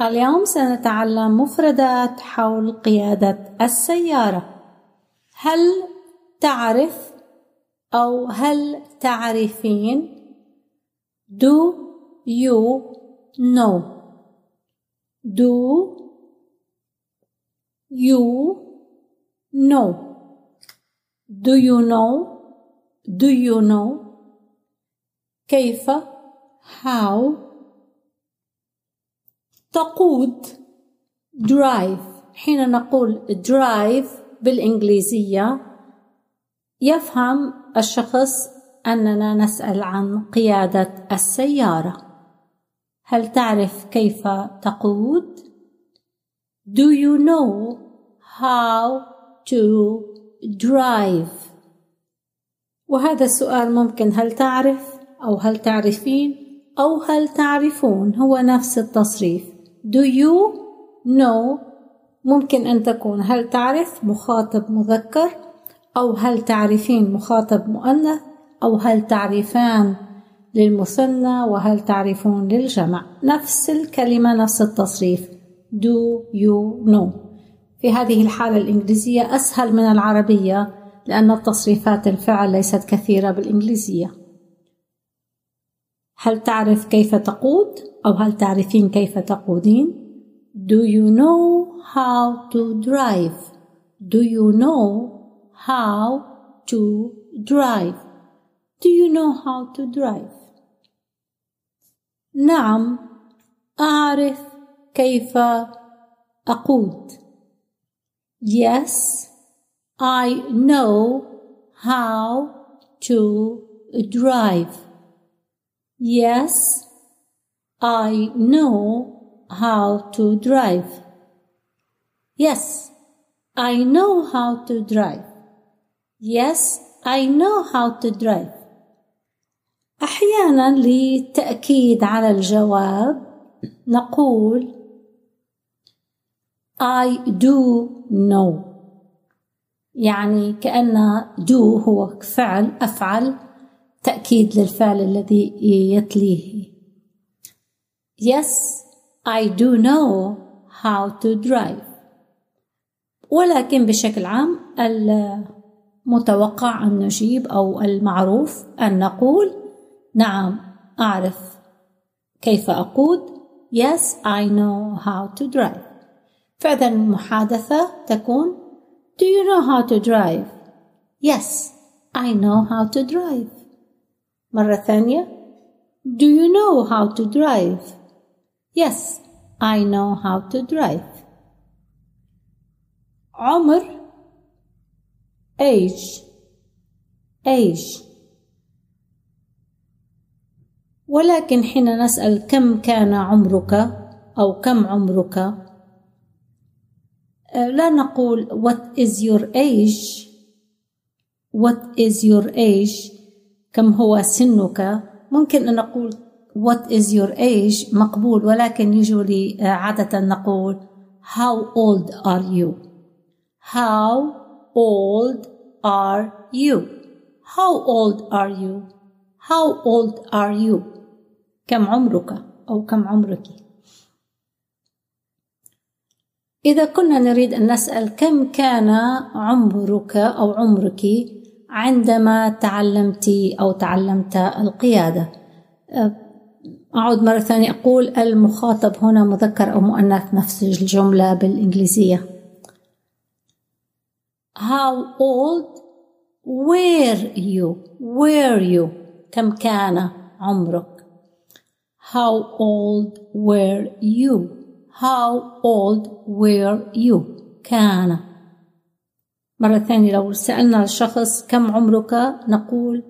اليوم سنتعلم مفردات حول قيادة السيارة. هل تعرف أو هل تعرفين؟ Do you know? Do you know? Do you know? Do you know? كيف؟ How تقود drive حين نقول drive بالإنجليزية يفهم الشخص أننا نسأل عن قيادة السيارة هل تعرف كيف تقود؟ Do you know how to drive؟ وهذا السؤال ممكن هل تعرف أو هل تعرفين أو هل تعرفون هو نفس التصريف Do you know ممكن أن تكون هل تعرف مخاطب مذكر أو هل تعرفين مخاطب مؤنث أو هل تعرفان للمثنى وهل تعرفون للجمع؟ نفس الكلمة نفس التصريف. Do you know في هذه الحالة الإنجليزية أسهل من العربية لأن تصريفات الفعل ليست كثيرة بالإنجليزية. هل تعرف كيف تقود؟ أو هل تعرفين كيف تقودين Do you know how to drive Do you know how to drive Do you know how to drive نعم أعرف كيف أقود Yes I know how to drive. Yes, I know how to drive. Yes, I know how to drive. Yes, I know how to drive. أحيانا للتأكيد على الجواب نقول I do know يعني كأن do هو فعل أفعل تأكيد للفعل الذي يتليه Yes, I do know how to drive ولكن بشكل عام المتوقع أن نجيب أو المعروف أن نقول نعم أعرف كيف أقود Yes, I know how to drive فإذا المحادثة تكون Do you know how to drive? Yes, I know how to drive. مرة ثانية Do you know how to drive? Yes, I know how to drive. عمر age age. ولكن حين نسأل كم كان عمرك أو كم عمرك لا نقول what is your age. What is your age كم هو سنك؟ ممكن أن نقول what is your age مقبول ولكن يجولي عادة نقول how old are you how old are you how old are you? How old are you? كم عمرك؟ أو كم عمرك؟ إذا كنا نريد أن نسأل كم كان عمرك أو عمرك عندما تعلمت أو تعلمت القيادة؟ أعود مرة ثانية. أقول المخاطب هنا مذكر أو مؤنث نفس الجملة بالإنجليزية. How old were you? Were you? كم كان عمرك؟ How old were you? How old were you? كان. مرة ثانية. لو سألنا الشخص كم عمرك نقول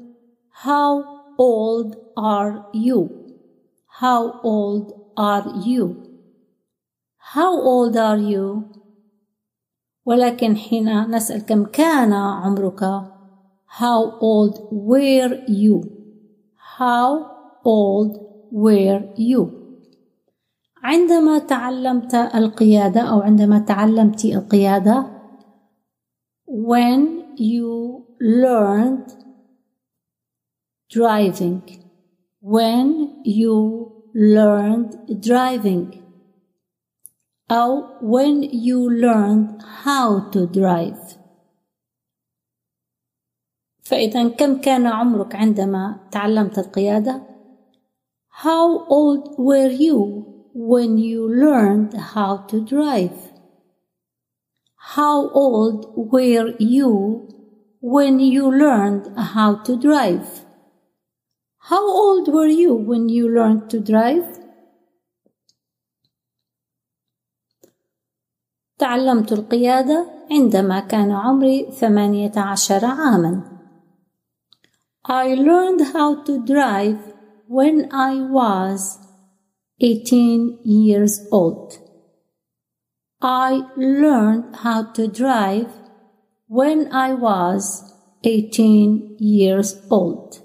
How old are you? How old are you? How old are you? ولكن حين نسأل كم كان عمرك How old were you? How old were you? عندما تعلمت القيادة أو عندما تعلمت القيادة when you learned driving when you learned driving أو when you learned how to drive فإذا كم كان عمرك عندما تعلمت القيادة How old were you when you learned how to drive How old were you when you learned how to drive? How old were you when you learned to drive? تعلمت القيادة عندما كان عمري ثمانية عشر عاما. I learned how to drive when I was 18 years old. I learned how to drive when I was 18 years old.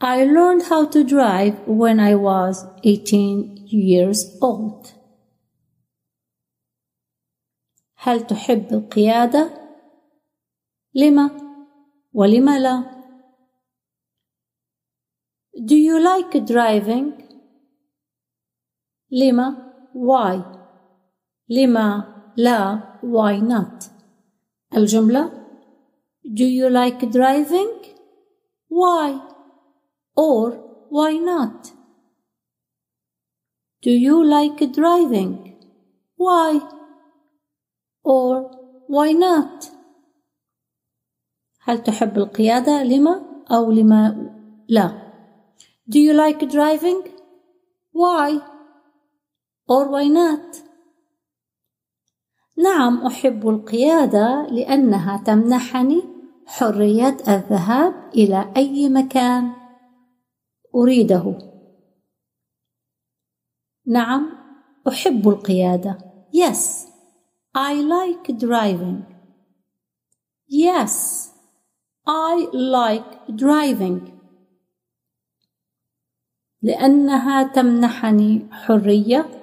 I learned how to drive when I was 18 years old. هل تحب القيادة؟ لما؟ ولم لا؟ Do you like driving؟ لما؟ Why؟ لما لا why not الجملة Do you like driving? Why? Or why not? Do you like driving? Why? Or why not? هل تحب القيادة؟ لما أو لما لا؟ Do you like driving? Why? Or why not? نعم أحب القيادة لأنها تمنحني حرية الذهاب إلى أي مكان اريده نعم احب القياده yes i like driving yes i like driving لانها تمنحني حريه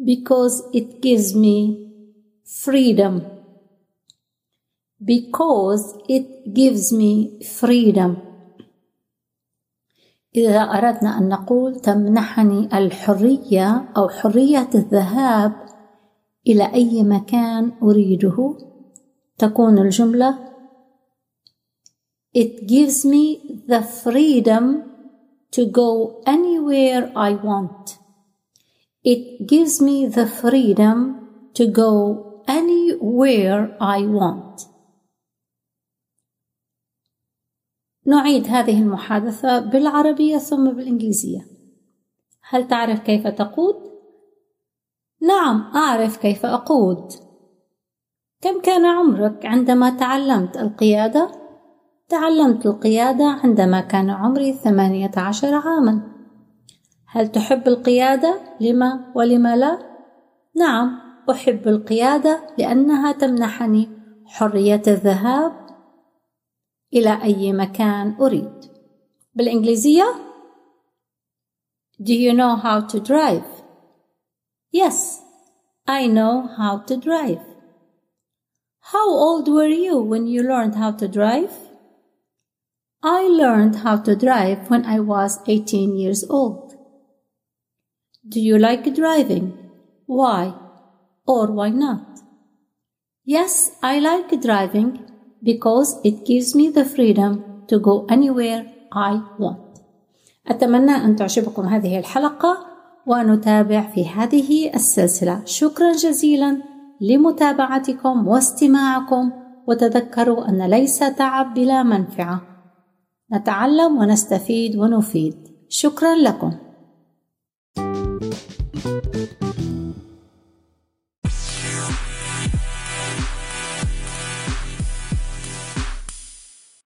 because it gives me freedom because it gives me freedom إذا أردنا أن نقول تمنحني الحرية أو حرية الذهاب إلى أي مكان أريده تكون الجملة It gives me the freedom to go anywhere I want. It gives me the freedom to go anywhere I want. نعيد هذه المحادثة بالعربية ثم بالإنجليزية. هل تعرف كيف تقود؟ نعم، أعرف كيف أقود. كم كان عمرك عندما تعلمت القيادة؟ تعلمت القيادة عندما كان عمري ثمانية عشر عاما. هل تحب القيادة؟ لما ولم لا؟ نعم، أحب القيادة لأنها تمنحني حرية الذهاب إلى أي مكان أريد. بالإنجليزية Do you know how to drive? Yes, I know how to drive. How old were you when you learned how to drive? I learned how to drive when I was 18 years old. Do you like driving? Why? or why not? Yes, I like driving because it gives me the freedom to go anywhere I want. أتمنى أن تعجبكم هذه الحلقة ونتابع في هذه السلسلة. شكرا جزيلا لمتابعتكم واستماعكم وتذكروا أن ليس تعب بلا منفعة. نتعلم ونستفيد ونفيد. شكرا لكم.